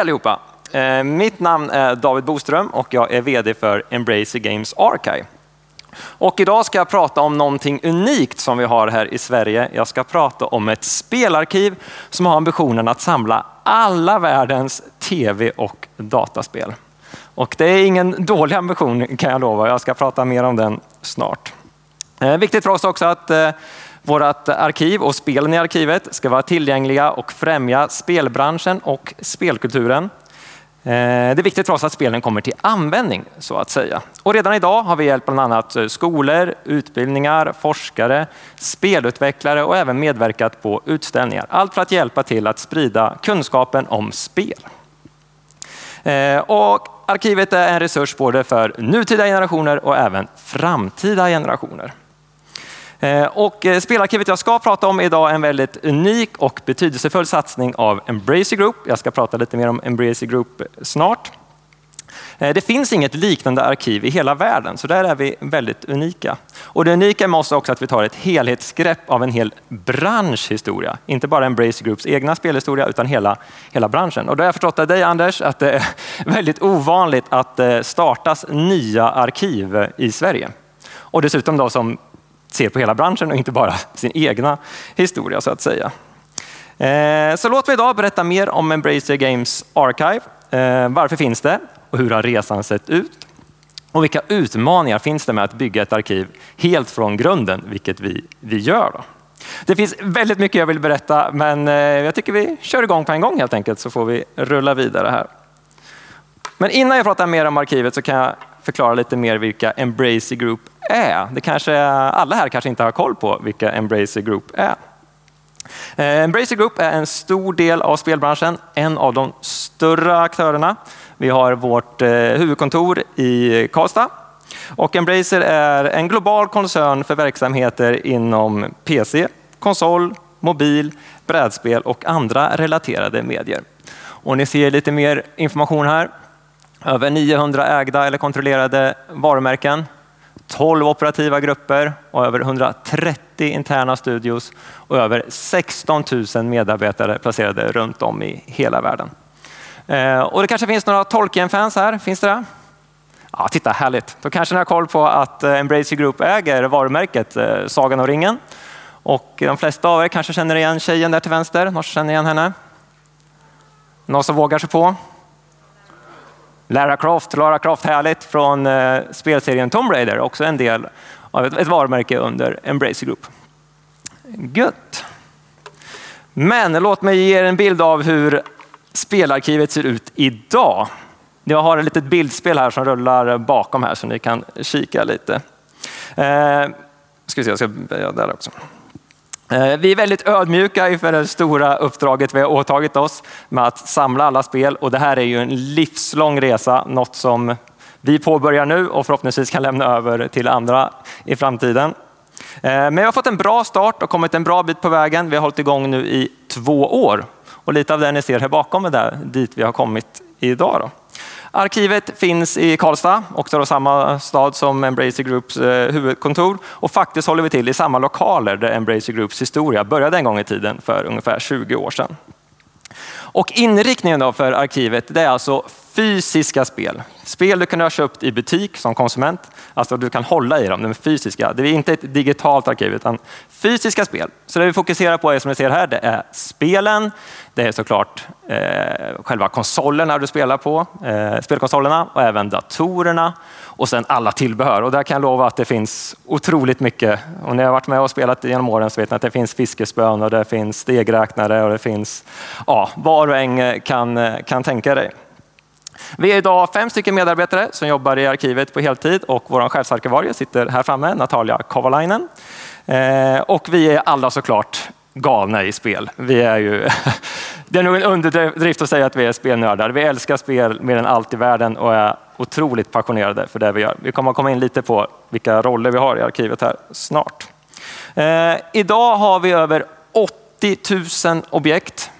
Hej allihopa! Eh, mitt namn är David Boström och jag är VD för Embracer Games Archive. Och idag ska jag prata om någonting unikt som vi har här i Sverige. Jag ska prata om ett spelarkiv som har ambitionen att samla alla världens tv och dataspel. Och det är ingen dålig ambition kan jag lova. Jag ska prata mer om den snart. Eh, viktigt för oss också att eh, vårt arkiv och spelen i arkivet ska vara tillgängliga och främja spelbranschen och spelkulturen. Eh, det är viktigt för oss att spelen kommer till användning så att säga. Och redan idag har vi hjälpt bland annat eh, skolor, utbildningar, forskare, spelutvecklare och även medverkat på utställningar. Allt för att hjälpa till att sprida kunskapen om spel. Eh, och arkivet är en resurs både för nutida generationer och även framtida generationer. Eh, och eh, spelarkivet jag ska prata om idag är en väldigt unik och betydelsefull satsning av Embracer Group. Jag ska prata lite mer om Embracer Group eh, snart. Det finns inget liknande arkiv i hela världen, så där är vi väldigt unika. Och det unika med oss är också att vi tar ett helhetsgrepp av en hel branschhistoria. Inte bara Embracer Groups egna spelhistoria, utan hela, hela branschen. Och då har jag förstått av dig Anders att det är väldigt ovanligt att det startas nya arkiv i Sverige. Och dessutom då som ser på hela branschen och inte bara sin egna historia så att säga. Eh, så låt mig idag berätta mer om Embracer Games Archive. Eh, varför finns det och hur har resan sett ut? Och vilka utmaningar finns det med att bygga ett arkiv helt från grunden, vilket vi, vi gör. Då? Det finns väldigt mycket jag vill berätta, men eh, jag tycker vi kör igång på en gång helt enkelt så får vi rulla vidare här. Men innan jag pratar mer om arkivet så kan jag förklara lite mer vilka Embracer Group är. Det kanske alla här kanske inte har koll på vilka Embracer Group är. Eh, Embracer Group är en stor del av spelbranschen, en av de större aktörerna. Vi har vårt eh, huvudkontor i Karlstad och Embracer är en global koncern för verksamheter inom PC, konsol, mobil, brädspel och andra relaterade medier. Och ni ser lite mer information här. Över 900 ägda eller kontrollerade varumärken, 12 operativa grupper och över 130 interna studios och över 16 000 medarbetare placerade runt om i hela världen. Eh, och det kanske finns några Tolkien-fans här, finns det det? Ja, titta, härligt. Då kanske ni har koll på att eh, Embracer Group äger varumärket eh, Sagan om ringen. Och de flesta av er kanske känner igen tjejen där till vänster. Någon känner igen henne? Någon som vågar sig på? Lara Croft, Lara Croft härligt från eh, spelserien Tomb Raider, också en del av ett, ett varumärke under Embracer Group. Gött. Men låt mig ge er en bild av hur spelarkivet ser ut idag. Jag har ett litet bildspel här som rullar bakom här så ni kan kika lite. Eh, ska vi se, jag ska börja där också. Eh, vi är väldigt ödmjuka inför det stora uppdraget vi har åtagit oss med att samla alla spel och det här är ju en livslång resa, något som vi påbörjar nu och förhoppningsvis kan lämna över till andra i framtiden. Eh, men vi har fått en bra start och kommit en bra bit på vägen. Vi har hållit igång nu i två år och lite av det ni ser här bakom är där, dit vi har kommit idag. Då. Arkivet finns i Karlstad, också då samma stad som Embracer Groups eh, huvudkontor. Och faktiskt håller vi till i samma lokaler där Embracer Groups historia började en gång i tiden för ungefär 20 år sedan. Och inriktningen då för arkivet det är alltså fysiska spel. Spel du kan ha köpt i butik som konsument, alltså du kan hålla i dem, de fysiska. Det är inte ett digitalt arkiv utan fysiska spel. Så det vi fokuserar på är som ni ser här, det är spelen, det är såklart eh, själva konsolerna du spelar på, eh, spelkonsolerna och även datorerna och sen alla tillbehör. Och där kan jag lova att det finns otroligt mycket. Och när jag har varit med och spelat genom åren så vet ni att det finns fiskespön och det finns stegräknare och det finns ja, vad du än kan, eh, kan tänka dig. Vi är idag fem stycken medarbetare som jobbar i arkivet på heltid och vår chefsarkivarie sitter här framme, Natalia Kovalainen. Eh, och vi är alla såklart galna i spel. Vi är ju, det är nog en underdrift att säga att vi är spelnördar. Vi älskar spel mer än allt i världen och är otroligt passionerade för det vi gör. Vi kommer att komma in lite på vilka roller vi har i arkivet här snart. Eh, idag har vi över 80 000 objekt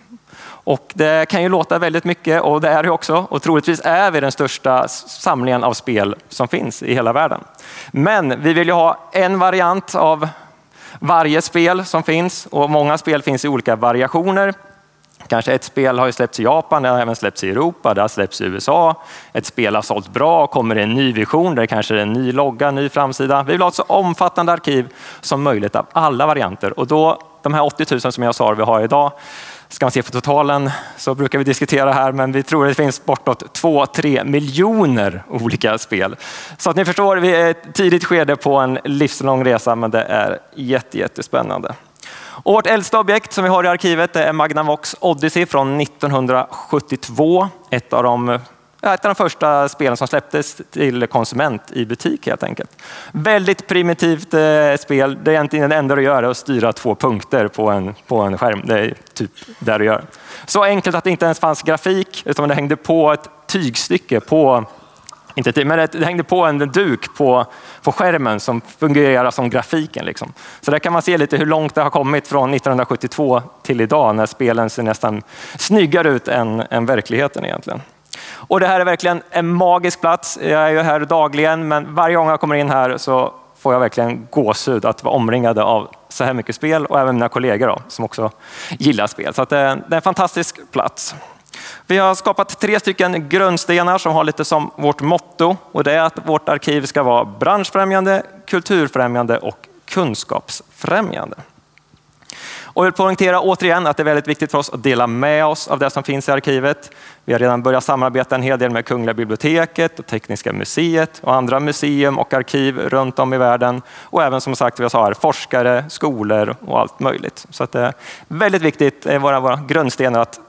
och det kan ju låta väldigt mycket och det är det också. Och troligtvis är vi den största samlingen av spel som finns i hela världen. Men vi vill ju ha en variant av varje spel som finns och många spel finns i olika variationer. Kanske ett spel har ju släppts i Japan, det har även släppts i Europa, det har släppts i USA. Ett spel har sålt bra, kommer det en ny vision där det kanske är en ny logga, en ny framsida. Vi vill ha ett så omfattande arkiv som möjligt av alla varianter och då de här 80 000 som jag sa vi har idag, Ska man se på totalen så brukar vi diskutera här, men vi tror att det finns bortåt 2-3 miljoner olika spel. Så att ni förstår, vi är ett tidigt skede på en livslång resa, men det är jättespännande. Och vårt äldsta objekt som vi har i arkivet är Magnavox Odyssey från 1972. Ett av de ett av de första spelen som släpptes till konsument i butik helt enkelt. Väldigt primitivt eh, spel. Det är egentligen det enda du gör är att styra två punkter på en, på en skärm. Det är typ det du gör. Så enkelt att det inte ens fanns grafik utan det hängde på ett tygstycke på inte men det hängde på en duk på, på skärmen som fungerar som grafiken. Liksom. Så där kan man se lite hur långt det har kommit från 1972 till idag när spelen ser nästan snyggare ut än, än verkligheten egentligen. Och det här är verkligen en magisk plats. Jag är ju här dagligen, men varje gång jag kommer in här så får jag verkligen gåshud att vara omringad av så här mycket spel och även mina kollegor då, som också gillar spel. Så det är, eh, det är en fantastisk plats. Vi har skapat tre stycken grundstenar som har lite som vårt motto och det är att vårt arkiv ska vara branschfrämjande, kulturfrämjande och kunskapsfrämjande. Och jag vill poängtera återigen att det är väldigt viktigt för oss att dela med oss av det som finns i arkivet. Vi har redan börjat samarbeta en hel del med Kungliga biblioteket och Tekniska museet och andra museum och arkiv runt om i världen. Och även som sagt, vi har forskare, skolor och allt möjligt. Så att det är väldigt viktigt, det är våra, våra grundstenar att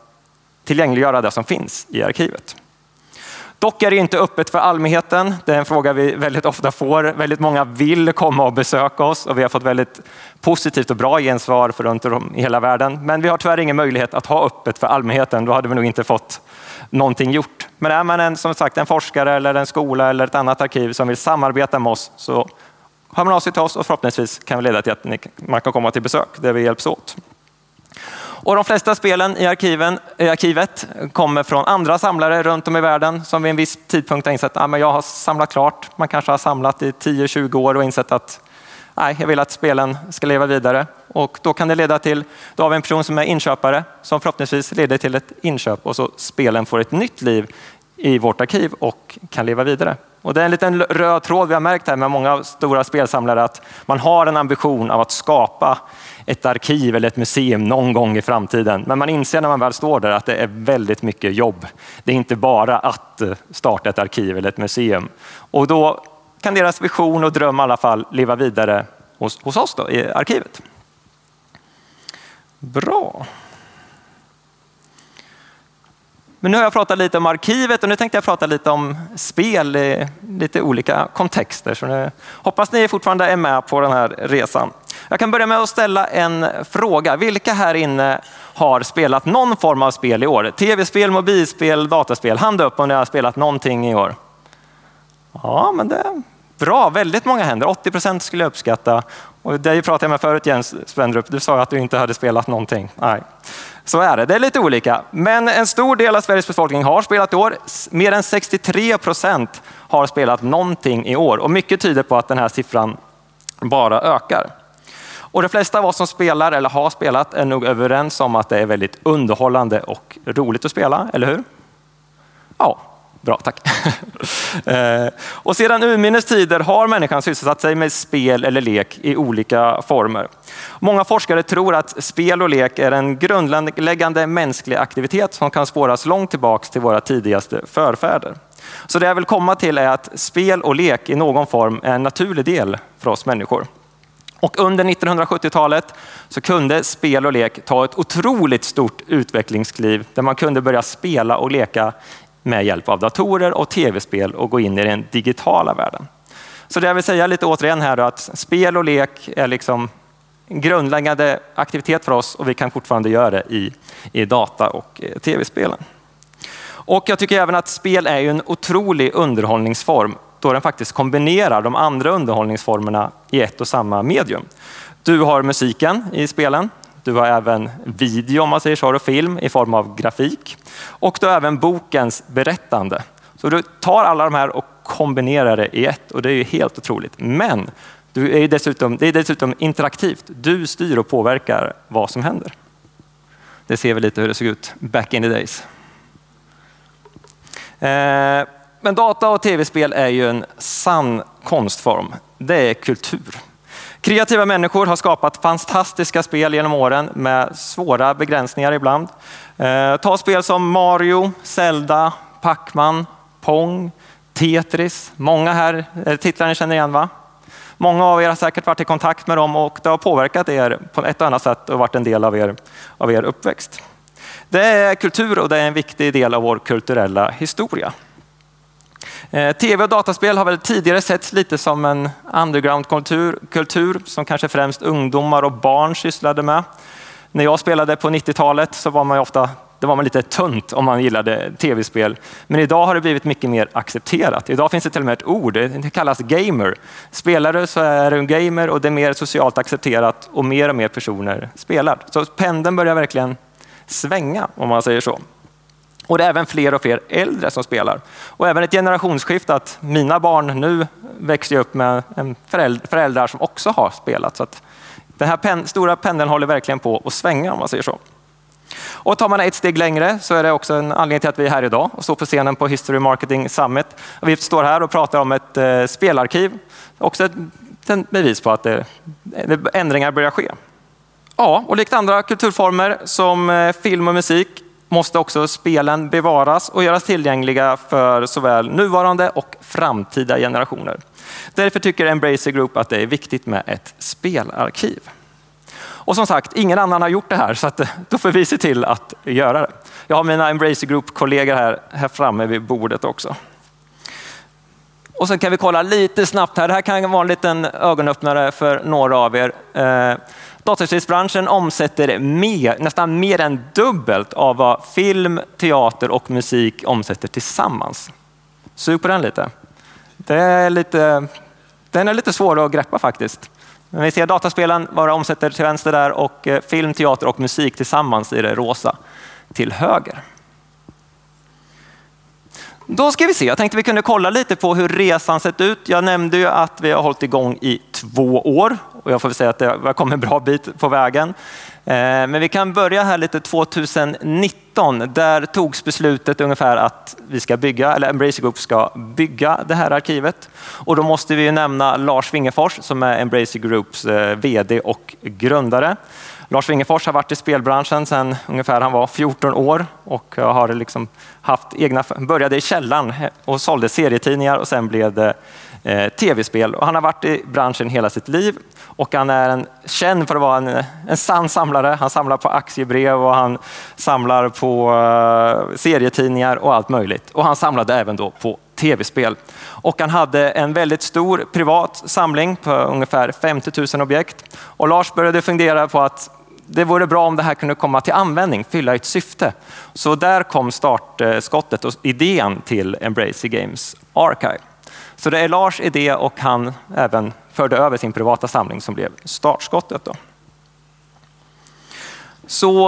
tillgängliggöra det som finns i arkivet. Dock är det inte öppet för allmänheten. Det är en fråga vi väldigt ofta får. Väldigt många vill komma och besöka oss och vi har fått väldigt positivt och bra gensvar för runt om i hela världen. Men vi har tyvärr ingen möjlighet att ha öppet för allmänheten. Då hade vi nog inte fått någonting gjort. Men är man en, som sagt, en forskare eller en skola eller ett annat arkiv som vill samarbeta med oss så hör man av sig till oss och förhoppningsvis kan vi leda till att man kan komma till besök där vi hjälps åt. Och de flesta spelen i, arkiven, i arkivet kommer från andra samlare runt om i världen som vid en viss tidpunkt har insett att ah, jag har samlat klart. Man kanske har samlat i 10-20 år och insett att nej, jag vill att spelen ska leva vidare. Och då kan det leda till, då har vi en person som är inköpare som förhoppningsvis leder till ett inköp och så spelen får ett nytt liv i vårt arkiv och kan leva vidare. Och det är en liten röd tråd vi har märkt här med många stora spelsamlare att man har en ambition av att skapa ett arkiv eller ett museum någon gång i framtiden. Men man inser när man väl står där att det är väldigt mycket jobb. Det är inte bara att eh, starta ett arkiv eller ett museum. Och då kan deras vision och dröm i alla fall leva vidare hos, hos oss då, i arkivet. Bra. Men nu har jag pratat lite om arkivet och nu tänkte jag prata lite om spel i lite olika kontexter. Så nu hoppas ni fortfarande är med på den här resan. Jag kan börja med att ställa en fråga. Vilka här inne har spelat någon form av spel i år? Tv-spel, mobilspel, dataspel. Hand upp om ni har spelat någonting i år. Ja, men det är bra. Väldigt många händer. 80 procent skulle jag uppskatta. Och dig pratade jag med förut Jens Spendrup. Du sa att du inte hade spelat någonting. Nej. Så är det. Det är lite olika. Men en stor del av Sveriges befolkning har spelat i år. Mer än 63 procent har spelat någonting i år och mycket tyder på att den här siffran bara ökar. Och de flesta av oss som spelar eller har spelat är nog överens om att det är väldigt underhållande och roligt att spela, eller hur? Ja, bra, tack. Eh, och sedan urminnes tider har människan sysselsatt sig med spel eller lek i olika former. Många forskare tror att spel och lek är en grundläggande mänsklig aktivitet som kan spåras långt tillbaka till våra tidigaste förfäder. Så det jag vill komma till är att spel och lek i någon form är en naturlig del för oss människor. Och under 1970-talet så kunde spel och lek ta ett otroligt stort utvecklingskliv där man kunde börja spela och leka med hjälp av datorer och tv-spel och gå in i den digitala världen. Så det jag vill säga lite återigen här är att spel och lek är liksom en grundläggande aktivitet för oss och vi kan fortfarande göra det i, i data och eh, tv-spelen. Och jag tycker även att spel är en otrolig underhållningsform då den faktiskt kombinerar de andra underhållningsformerna i ett och samma medium. Du har musiken i spelen, du har även video om man säger så, och film i form av grafik och du har även bokens berättande. Så du tar alla de här och kombinerar det i ett och det är ju helt otroligt. Men du är dessutom, det är dessutom interaktivt. Du styr och påverkar vad som händer. Det ser vi lite hur det såg ut back in the days. Eh, men data och tv-spel är ju en sann konstform. Det är kultur. Kreativa människor har skapat fantastiska spel genom åren med svåra begränsningar ibland. Eh, ta spel som Mario, Zelda, Pac-Man, Pong, Tetris. Många här eh, titlar känner igen va? Många av er har säkert varit i kontakt med dem och det har påverkat er på ett och annat sätt och varit en del av er, av er uppväxt. Det är kultur och det är en viktig del av vår kulturella historia. Eh, Tv och dataspel har väl tidigare setts lite som en undergroundkultur kultur som kanske främst ungdomar och barn sysslade med. När jag spelade på 90-talet så var man ofta det var man lite tunt om man gillade tv-spel. Men idag har det blivit mycket mer accepterat. Idag finns det till och med ett ord, det kallas gamer. Spelar du så är du en gamer och det är mer socialt accepterat och mer och mer personer spelar. Så pendeln börjar verkligen svänga om man säger så. Och det är även fler och fler äldre som spelar. Och även ett generationsskifte att mina barn nu växer upp med föräldrar som också har spelat. Så att den här pen, stora pendeln håller verkligen på att svänga om man säger så. Och tar man ett steg längre så är det också en anledning till att vi är här idag och står på scenen på History Marketing Summit. Vi står här och pratar om ett eh, spelarkiv. Också ett, ett bevis på att det, ändringar börjar ske. Ja, och likt andra kulturformer som eh, film och musik måste också spelen bevaras och göras tillgängliga för såväl nuvarande och framtida generationer. Därför tycker Embracer Group att det är viktigt med ett spelarkiv. Och som sagt, ingen annan har gjort det här så att, eh, då får vi se till att göra det. Jag har mina Embracer Group-kollegor här, här framme vid bordet också. Och sen kan vi kolla lite snabbt här. Det här kan vara en liten ögonöppnare för några av er. Eh, Dataspelsbranschen omsätter mer, nästan mer än dubbelt av vad film, teater och musik omsätter tillsammans. Sug på den lite. Det är lite den är lite svår att greppa faktiskt. Men vi ser dataspelen vara omsätter till vänster där och eh, film, teater och musik tillsammans i det rosa till höger. Då ska vi se, jag tänkte vi kunde kolla lite på hur resan sett ut. Jag nämnde ju att vi har hållit igång i två år och jag får väl säga att det har kommit en bra bit på vägen. Eh, men vi kan börja här lite 2019. Där togs beslutet ungefär att vi ska bygga, eller Embracer Group ska bygga det här arkivet. Och då måste vi nämna Lars Wingefors som är Embracer Groups eh, VD och grundare. Lars Wingefors har varit i spelbranschen sedan ungefär han var 14 år och eh, har liksom haft egna, började i källan eh, och sålde serietidningar och sen blev det eh, tv-spel. Och han har varit i branschen hela sitt liv och han är en, känd för att vara en, eh, en sann samlare. Han samlar på aktiebrev och han samlar på serietidningar och allt möjligt. Och han samlade även då på tv-spel. Och han hade en väldigt stor privat samling på ungefär 50 000 objekt. Och Lars började fundera på att det vore bra om det här kunde komma till användning, fylla ett syfte. Så där kom startskottet och idén till Embracer Games Archive. Så det är Lars idé och han även förde över sin privata samling som blev startskottet. Då. Så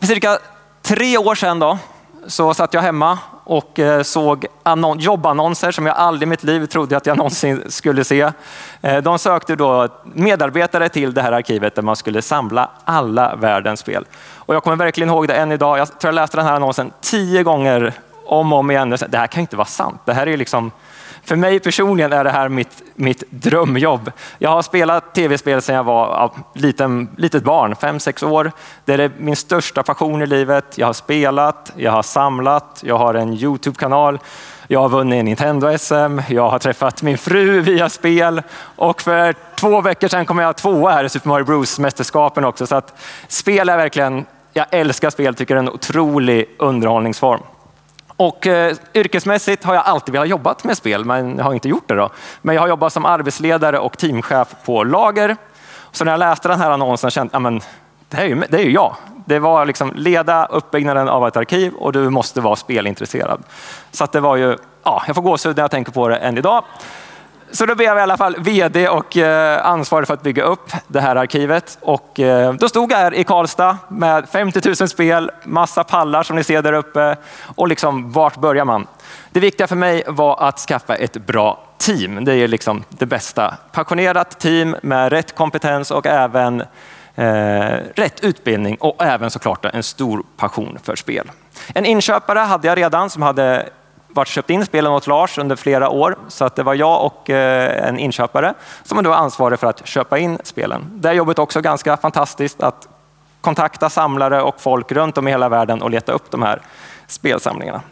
för cirka tre år sedan då, så satt jag hemma och eh, såg såg jobbannonser som jag aldrig i mitt liv trodde att jag någonsin skulle se. Eh, de sökte då medarbetare till det här arkivet där man skulle samla alla världens spel. Och jag kommer verkligen ihåg det än idag. Jag tror jag läste den här annonsen tio gånger om och om igen. Det här kan inte vara sant. Det här är liksom för mig personligen är det här mitt, mitt drömjobb. Jag har spelat tv-spel sedan jag var liten, litet barn, fem sex år. Det är min största passion i livet. Jag har spelat, jag har samlat, jag har en Youtube-kanal. Jag har vunnit Nintendo-SM, jag har träffat min fru via spel och för två veckor sedan kom jag tvåa här i Super Mario Bros-mästerskapen också. Så att spel är verkligen, jag älskar spel, tycker det är en otrolig underhållningsform. Och eh, yrkesmässigt har jag alltid velat jobba med spel, men jag har inte gjort det. Då. Men jag har jobbat som arbetsledare och teamchef på lager. Så när jag läste den här annonsen kände jag att det, är ju, det är ju jag. Det var liksom leda uppbyggnaden av ett arkiv och du måste vara spelintresserad. Så det var ju, ja, jag får gåshud när jag tänker på det än idag. Så då blev jag i alla fall VD och eh, ansvarig för att bygga upp det här arkivet. Och eh, då stod jag här i Karlstad med 50 000 spel, massa pallar som ni ser där uppe. Och liksom, vart börjar man? Det viktiga för mig var att skaffa ett bra team. Det är liksom det bästa. Passionerat team med rätt kompetens och även eh, rätt utbildning och även såklart en stor passion för spel. En inköpare hade jag redan som hade varit köpt in spelen åt Lars under flera år. Så att det var jag och eh, en inköpare som var ansvarig för att köpa in spelen. Det jobbet är också ganska fantastiskt att kontakta samlare och folk runt om i hela världen och leta upp de här spelsamlingarna.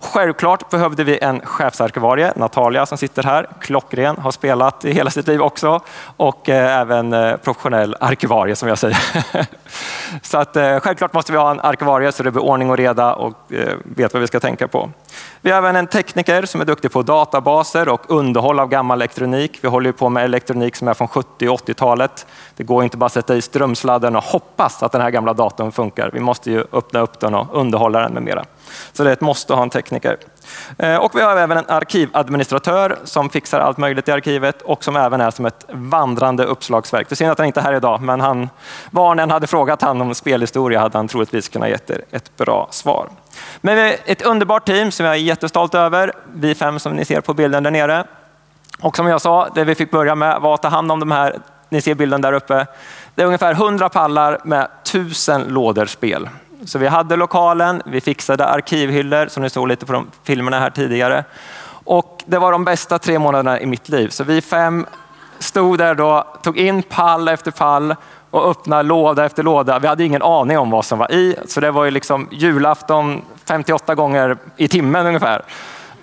Självklart behövde vi en chefsarkivarie, Natalia som sitter här, klockren, har spelat i hela sitt liv också och eh, även eh, professionell arkivarie som jag säger. så att, eh, självklart måste vi ha en arkivarie så det blir ordning och reda och eh, vet vad vi ska tänka på. Vi har även en tekniker som är duktig på databaser och underhåll av gammal elektronik. Vi håller på med elektronik som är från 70 och 80-talet. Det går inte bara att sätta i strömsladden och hoppas att den här gamla datorn funkar. Vi måste ju öppna upp den och underhålla den med mera. Så det är ett måste att ha en tekniker. Eh, och vi har även en arkivadministratör som fixar allt möjligt i arkivet och som även är som ett vandrande uppslagsverk. Det är synd att han inte är här idag, men han, var ni än hade frågat han om spelhistoria hade han troligtvis kunnat ge er ett bra svar. Men vi är ett underbart team som jag är jättestolt över. Vi fem som ni ser på bilden där nere. Och som jag sa, det vi fick börja med var att ta hand om de här, ni ser bilden där uppe. Det är ungefär 100 pallar med tusen lådor spel. Så vi hade lokalen, vi fixade arkivhyllor som ni såg lite på de filmerna här tidigare. Och det var de bästa tre månaderna i mitt liv. Så vi fem stod där då, tog in pall efter pall och öppnade låda efter låda. Vi hade ingen aning om vad som var i, så det var ju liksom julafton 58 gånger i timmen ungefär.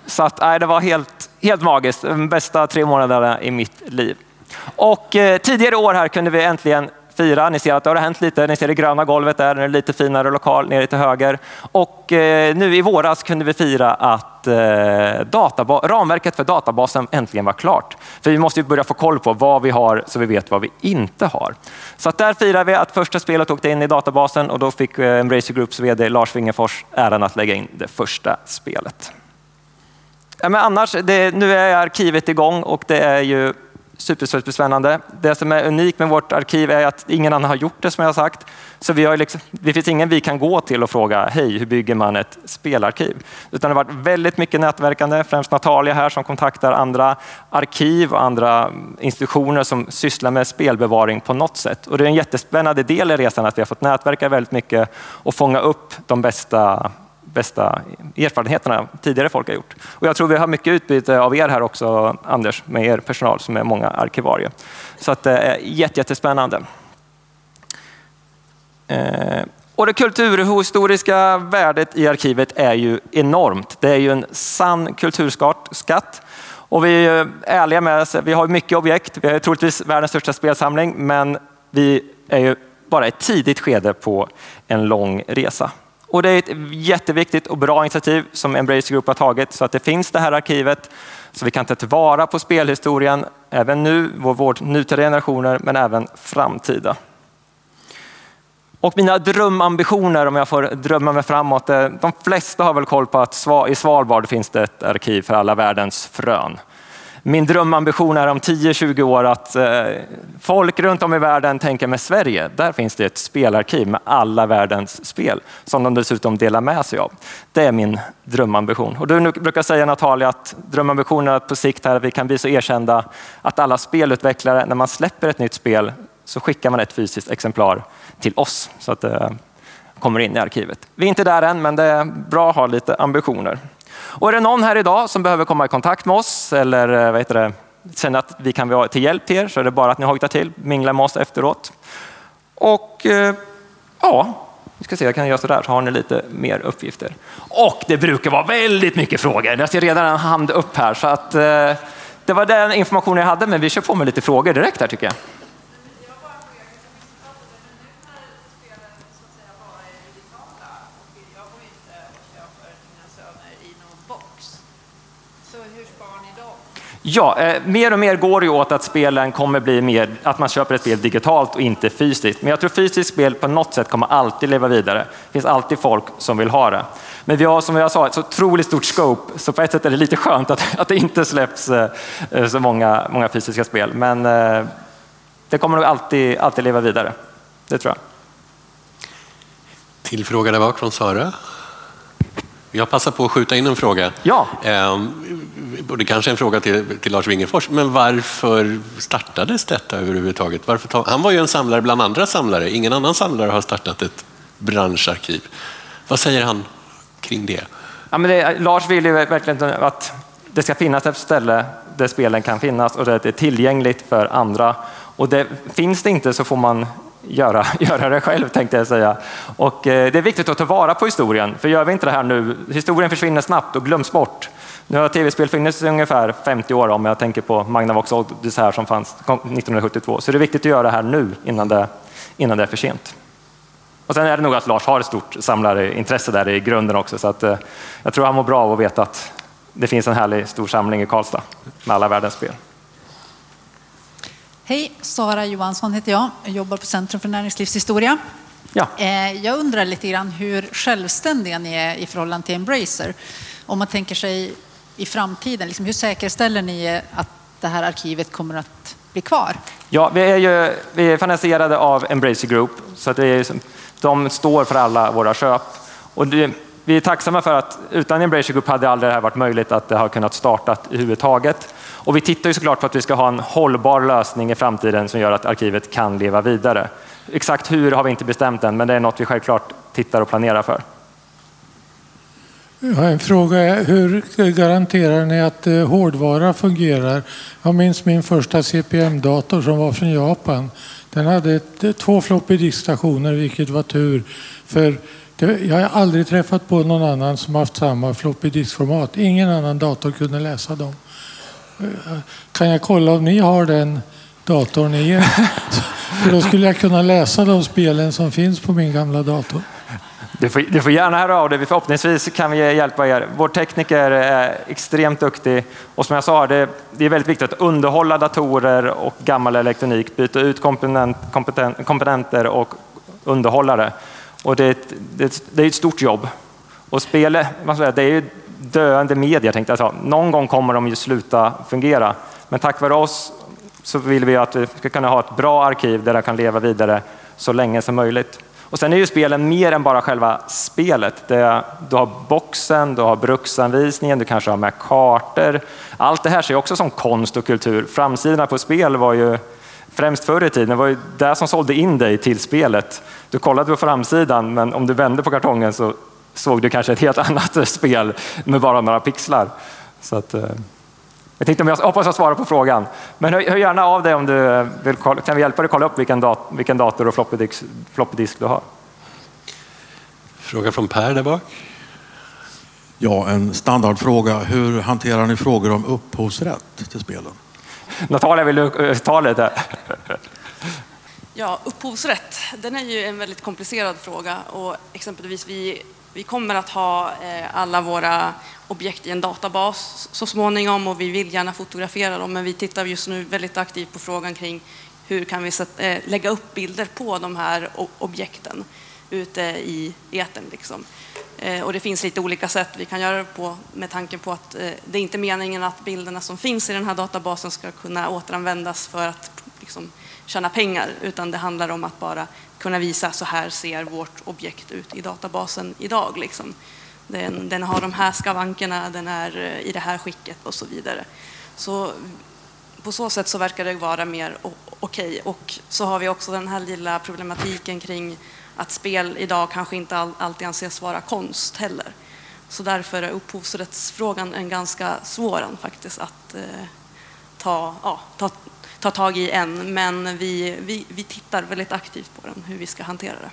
Så att, nej, det var helt, helt magiskt. De bästa tre månaderna i mitt liv. Och eh, tidigare år här kunde vi äntligen fira. Ni ser att det har hänt lite. Ni ser det gröna golvet där, en lite finare lokal nere till höger. Och eh, nu i våras kunde vi fira att eh, ramverket för databasen äntligen var klart. För vi måste ju börja få koll på vad vi har så vi vet vad vi inte har. Så att där firar vi att första spelet åkte in i databasen och då fick eh, Embracer Groups VD Lars Wingefors äran att lägga in det första spelet. Ja, men annars, det, nu är arkivet igång och det är ju superspännande. Det som är unikt med vårt arkiv är att ingen annan har gjort det som jag har sagt. Så vi har liksom, det finns ingen vi kan gå till och fråga, hej, hur bygger man ett spelarkiv? Utan det har varit väldigt mycket nätverkande, främst Natalia här som kontaktar andra arkiv och andra institutioner som sysslar med spelbevaring på något sätt. Och det är en jättespännande del i resan att vi har fått nätverka väldigt mycket och fånga upp de bästa bästa erfarenheterna tidigare folk har gjort. Och jag tror vi har mycket utbyte av er här också, Anders, med er personal som är många arkivarier. Så att eh, det är jättespännande. Eh, och det kulturhistoriska värdet i arkivet är ju enormt. Det är ju en sann kulturskatt. Och vi är ärliga med oss. Vi har mycket objekt. Vi har troligtvis världens största spelsamling, men vi är ju bara ett tidigt skede på en lång resa. Och det är ett jätteviktigt och bra initiativ som Embrace Group har tagit så att det finns det här arkivet så vi kan ta tillvara på spelhistorien även nu, vår, vår nutida generationer, men även framtida. Och mina drömambitioner, om jag får drömma mig framåt, eh, de flesta har väl koll på att i Svalbard finns det ett arkiv för alla världens frön min drömambition är om 10-20 år att eh, folk runt om i världen tänker med Sverige, där finns det ett spelarkiv med alla världens spel som de dessutom delar med sig av. Det är min drömambition. Och du brukar säga Natalia att drömambitionen är att på sikt här att vi kan bli så erkända att alla spelutvecklare, när man släpper ett nytt spel så skickar man ett fysiskt exemplar till oss så att det kommer in i arkivet. Vi är inte där än, men det är bra att ha lite ambitioner. Och är det någon här idag som behöver komma i kontakt med oss eller eh, vad heter det, känner att vi kan vara till hjälp till er så är det bara att ni hojtar till, mingla med oss efteråt. Och eh, ja, vi ska se, jag kan göra sådär så har ni lite mer uppgifter. Och det brukar vara väldigt mycket frågor. Jag ser redan en hand upp här så att eh, det var den informationen jag hade men vi kör på med lite frågor direkt här tycker jag. Ja, eh, mer och mer går det åt att spelen kommer bli mer, att man köper ett spel digitalt och inte fysiskt. Men jag tror fysiskt spel på något sätt kommer alltid leva vidare. Det finns alltid folk som vill ha det. Men vi har som jag sa ett så otroligt stort scope, så på ett sätt är det lite skönt att, att det inte släpps eh, så många, många fysiska spel. Men eh, det kommer nog alltid, alltid leva vidare. Det tror jag. Till fråga där bak från Sara. Jag passar på att skjuta in en fråga. Ja. Ehm, det kanske är en fråga till, till Lars Wingefors, men varför startades detta överhuvudtaget? Varför ta, han var ju en samlare bland andra samlare. Ingen annan samlare har startat ett branscharkiv. Vad säger han kring det? Ja, men det, Lars vill ju verkligen att det ska finnas ett ställe där spelen kan finnas och där det är tillgängligt för andra. Och det, finns det inte så får man göra, göra det själv tänkte jag säga. Och eh, det är viktigt att ta vara på historien, för gör vi inte det här nu, historien försvinner snabbt och glöms bort. Nu har tv-spel funnits i ungefär 50 år om jag tänker på Magnavox här som fanns 1972. Så det är viktigt att göra det här nu innan det, innan det är för sent. Och sen är det nog att Lars har ett stort samlarintresse där i grunden också, så att, eh, jag tror han mår bra av att veta att det finns en härlig stor samling i Karlstad med alla världens spel. Hej, Sara Johansson heter jag. Jag jobbar på Centrum för näringslivshistoria. Ja. Eh, jag undrar lite grann hur självständiga ni är i förhållande till Embracer. Om man tänker sig i framtiden, liksom hur säkerställer ni att det här arkivet kommer att bli kvar? Ja, vi är, ju, vi är finansierade av Embracer Group, så att är, de står för alla våra köp. Och det, vi är tacksamma för att utan Embracer Group hade aldrig det här varit möjligt att det har kunnat starta överhuvudtaget. Och vi tittar ju såklart på att vi ska ha en hållbar lösning i framtiden som gör att arkivet kan leva vidare. Exakt hur har vi inte bestämt än, men det är något vi självklart tittar och planerar för. Jag har en fråga. Hur garanterar ni att eh, hårdvara fungerar? Jag minns min första CPM-dator som var från Japan. Den hade eh, två floppy diskstationer, vilket var tur. För jag har aldrig träffat på någon annan som haft samma floppy diskformat. Ingen annan dator kunde läsa dem. Kan jag kolla om ni har den datorn i er? För då skulle jag kunna läsa de spelen som finns på min gamla dator. Du får, du får gärna höra av dig. Förhoppningsvis kan vi hjälpa er. Vår tekniker är extremt duktig och som jag sa, det, det är väldigt viktigt att underhålla datorer och gammal elektronik, byta ut komponent, komponenter och underhållare. Och det, det, det är ett stort jobb. Och spel, det är ju döende medier tänkte jag säga. Någon gång kommer de ju sluta fungera. Men tack vare oss så vill vi att vi ska kunna ha ett bra arkiv där det kan leva vidare så länge som möjligt. Och sen är ju spelen mer än bara själva spelet. Det, du har boxen, du har bruksanvisningen, du kanske har med kartor. Allt det här ser också som konst och kultur. Framsidan på spel var ju främst förr i tiden, det var ju det som sålde in dig till spelet. Du kollade på framsidan, men om du vände på kartongen så såg du kanske ett helt annat spel med bara några pixlar. Så att, eh, jag, tänkte, jag hoppas jag svarar på frågan. Men hör, hör gärna av dig om du vill, kan vi hjälpa dig att kolla upp vilken, dat, vilken dator och floppy disk, floppy du har. Fråga från Per där bak. Ja, en standardfråga. Hur hanterar ni frågor om upphovsrätt till spelen? Natalia, vill du eh, ta lite? Ja, upphovsrätt, den är ju en väldigt komplicerad fråga och exempelvis vi, vi kommer att ha eh, alla våra objekt i en databas så småningom och vi vill gärna fotografera dem men vi tittar just nu väldigt aktivt på frågan kring hur kan vi eh, lägga upp bilder på de här objekten ute i etern. Liksom. Eh, och det finns lite olika sätt vi kan göra det på med tanke på att det är inte meningen att bilderna som finns i den här databasen ska kunna återanvändas för att liksom, tjäna pengar utan det handlar om att bara kunna visa så här ser vårt objekt ut i databasen idag. Liksom. Den, den har de här skavankerna, den är eh, i det här skicket och så vidare. Så på så sätt så verkar det vara mer okej. Okay. Och så har vi också den här lilla problematiken kring att spel idag kanske inte alltid anses vara konst heller. Så därför är upphovsrättsfrågan en ganska svår faktiskt att eh, ta, ja, ta, ta tag i än, men vi, vi, vi tittar väldigt aktivt på den, hur vi ska hantera det.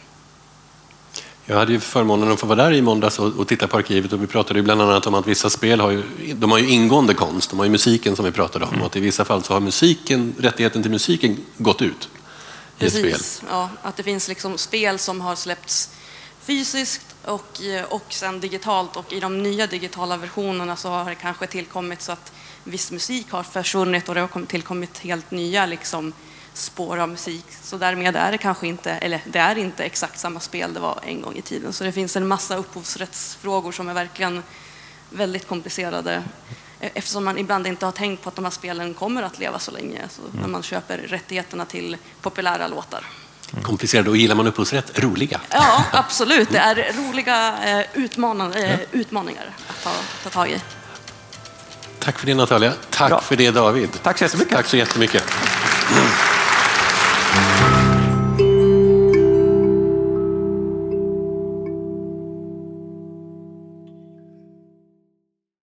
Jag hade ju förmånen att få vara där i måndags och, titta på arkivet och vi pratade ju bland annat om att vissa spel har ju, de har ju ingående konst, de har ju musiken som vi pratade om mm. och att i vissa fall så har musiken, rättigheten till musiken gått ut i Precis, ett spel. Ja, att det finns liksom spel som har släppts fysiskt och, och sen digitalt och i de nya digitala versionerna så har det kanske tillkommit så att viss musik har försvunnit och det har tillkommit helt nya liksom, spår av musik. Så därmed är det kanske inte, eller det är inte exakt samma spel det var en gång i tiden. Så det finns en massa upphovsrättsfrågor som är verkligen väldigt komplicerade eftersom man ibland inte har tänkt på att de här spelen kommer att leva så länge så när mm. man köper rättigheterna till populära låtar. Komplicerade och gillar man upphovsrätt, roliga. Ja, absolut. Det är roliga eh, utmaningar, eh, utmaningar att ta, ta tag i. Tack för det Natalia. Tack Bra. för det David. Tack så jättemycket. Tack så jättemycket.